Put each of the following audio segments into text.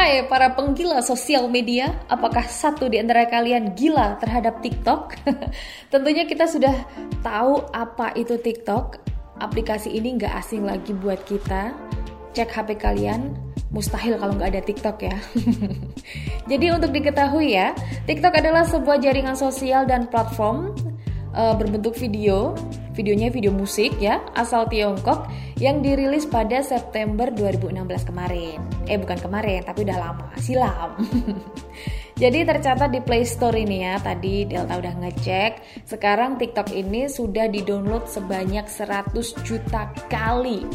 Hai para penggila sosial media, apakah satu di antara kalian gila terhadap TikTok? Tentunya kita sudah tahu apa itu TikTok. Aplikasi ini nggak asing lagi buat kita. Cek HP kalian, mustahil kalau nggak ada TikTok ya. Jadi untuk diketahui ya, TikTok adalah sebuah jaringan sosial dan platform uh, berbentuk video, videonya video musik ya, asal Tiongkok yang dirilis pada September 2016 kemarin. Eh bukan kemarin, tapi udah lama, silam. Jadi tercatat di Play Store ini ya, tadi Delta udah ngecek, sekarang TikTok ini sudah di-download sebanyak 100 juta kali.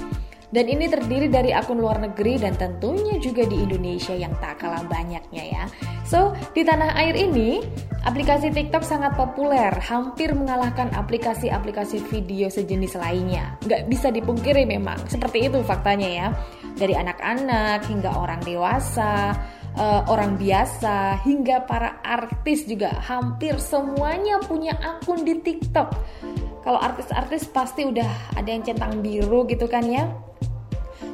Dan ini terdiri dari akun luar negeri dan tentunya juga di Indonesia yang tak kalah banyaknya ya. So, di tanah air ini, aplikasi TikTok sangat populer, hampir mengalahkan aplikasi-aplikasi video sejenis lainnya. Nggak bisa dipungkiri memang, seperti itu faktanya ya. Dari anak-anak hingga orang dewasa, uh, orang biasa, hingga para artis juga hampir semuanya punya akun di TikTok. Kalau artis-artis pasti udah ada yang centang biru gitu kan ya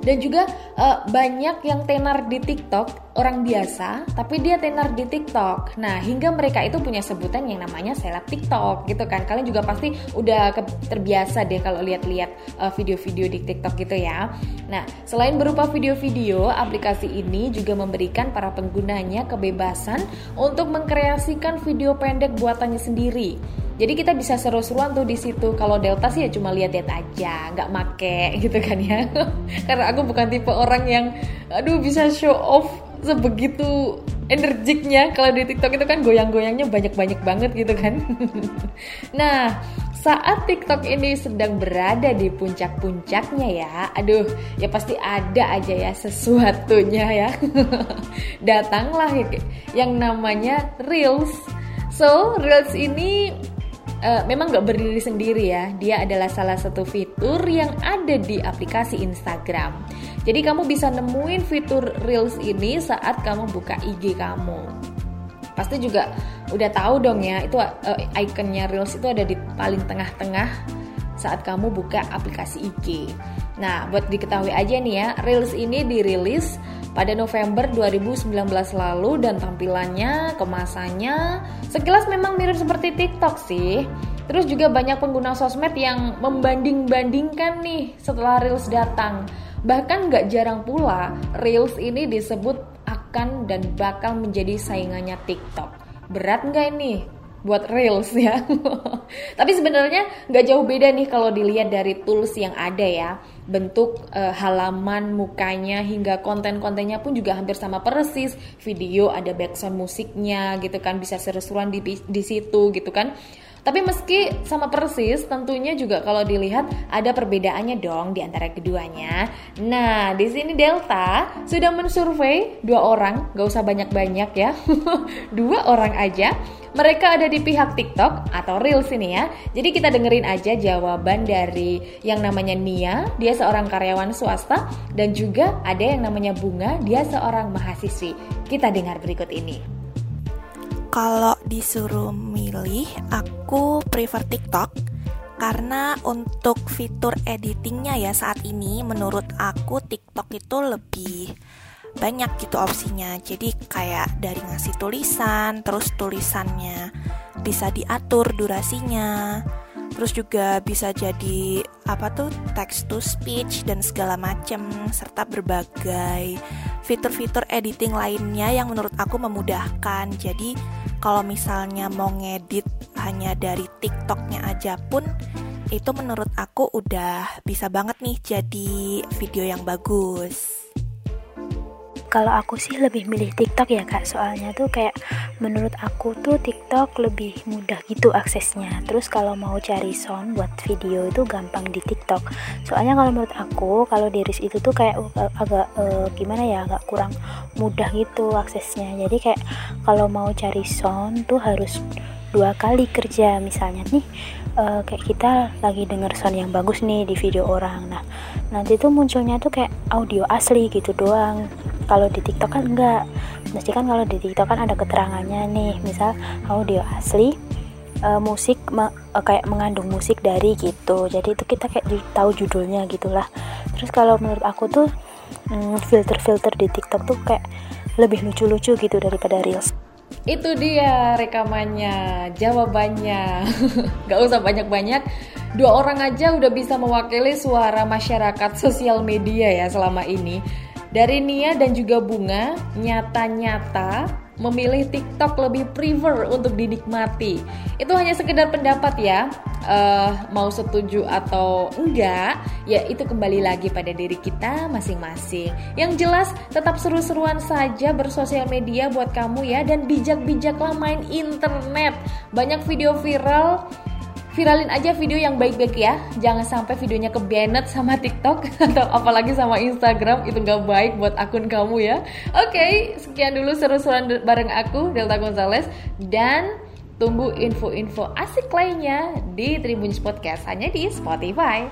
dan juga uh, banyak yang tenar di TikTok orang biasa tapi dia tenar di TikTok nah hingga mereka itu punya sebutan yang namanya seleb TikTok gitu kan kalian juga pasti udah terbiasa deh kalau lihat-lihat uh, video-video di TikTok gitu ya nah selain berupa video-video aplikasi ini juga memberikan para penggunanya kebebasan untuk mengkreasikan video pendek buatannya sendiri jadi kita bisa seru-seruan tuh di situ. Kalau Delta sih ya cuma lihat-lihat aja, nggak make gitu kan ya. Karena aku bukan tipe orang yang aduh bisa show off sebegitu energiknya. Kalau di TikTok itu kan goyang-goyangnya banyak-banyak banget gitu kan. nah, saat TikTok ini sedang berada di puncak-puncaknya ya, aduh, ya pasti ada aja ya sesuatunya ya. Datanglah yang namanya Reels. So, Reels ini uh, memang nggak berdiri sendiri ya. Dia adalah salah satu fitur yang ada di aplikasi Instagram. Jadi kamu bisa nemuin fitur Reels ini saat kamu buka IG kamu. Pasti juga udah tahu dong ya, itu uh, ikonnya Reels itu ada di paling tengah-tengah saat kamu buka aplikasi IG. Nah, buat diketahui aja nih ya, Reels ini dirilis pada November 2019 lalu dan tampilannya, kemasannya sekilas memang mirip seperti TikTok sih. Terus juga banyak pengguna sosmed yang membanding-bandingkan nih setelah Reels datang. Bahkan nggak jarang pula Reels ini disebut akan dan bakal menjadi saingannya TikTok. Berat nggak ini? Buat reels ya. Tapi sebenarnya nggak jauh beda nih kalau dilihat dari tools yang ada ya. Bentuk uh, halaman mukanya hingga konten-kontennya pun juga hampir sama persis. Video ada background musiknya gitu kan bisa seru-seruan di di situ gitu kan. Tapi meski sama persis, tentunya juga kalau dilihat ada perbedaannya dong di antara keduanya. Nah, di sini Delta sudah mensurvei dua orang, gak usah banyak-banyak ya, dua orang aja. Mereka ada di pihak TikTok atau Reels ini ya. Jadi kita dengerin aja jawaban dari yang namanya Nia, dia seorang karyawan swasta, dan juga ada yang namanya Bunga, dia seorang mahasiswi. Kita dengar berikut ini. Kalau disuruh milih, aku prefer TikTok karena untuk fitur editingnya ya saat ini menurut aku TikTok itu lebih banyak gitu opsinya. Jadi kayak dari ngasih tulisan, terus tulisannya bisa diatur durasinya, terus juga bisa jadi apa tuh text to speech dan segala macam serta berbagai fitur-fitur editing lainnya yang menurut aku memudahkan. Jadi kalau misalnya mau ngedit hanya dari TikToknya aja pun itu menurut aku udah bisa banget nih jadi video yang bagus kalau aku sih lebih milih TikTok ya kak. Soalnya tuh kayak menurut aku tuh TikTok lebih mudah gitu aksesnya. Terus kalau mau cari sound buat video itu gampang di TikTok. Soalnya kalau menurut aku kalau di Riz itu tuh kayak uh, agak uh, gimana ya agak kurang mudah gitu aksesnya. Jadi kayak kalau mau cari sound tuh harus dua kali kerja. Misalnya nih uh, kayak kita lagi denger sound yang bagus nih di video orang. Nah nanti tuh munculnya tuh kayak audio asli gitu doang kalau di TikTok kan enggak mesti kan kalau di TikTok kan ada keterangannya nih misal audio asli uh, musik me, uh, kayak mengandung musik dari gitu jadi itu kita kayak tahu judulnya gitulah terus kalau menurut aku tuh filter filter-filter di TikTok tuh kayak lebih lucu-lucu gitu daripada reels. Itu dia rekamannya, jawabannya. Gak usah banyak-banyak. Dua orang aja udah bisa mewakili suara masyarakat sosial media ya selama ini. Dari Nia dan juga Bunga, nyata-nyata memilih TikTok lebih prefer untuk dinikmati. Itu hanya sekedar pendapat ya. Uh, mau setuju atau enggak, ya itu kembali lagi pada diri kita masing-masing. Yang jelas tetap seru-seruan saja bersosial media buat kamu ya dan bijak-bijaklah main internet. Banyak video viral viralin aja video yang baik-baik ya. Jangan sampai videonya ke banned sama TikTok atau apalagi sama Instagram. Itu nggak baik buat akun kamu ya. Oke okay, sekian dulu seru-seruan bareng aku Delta Gonzales. Dan tunggu info-info asik lainnya di Tribun Podcast. Hanya di Spotify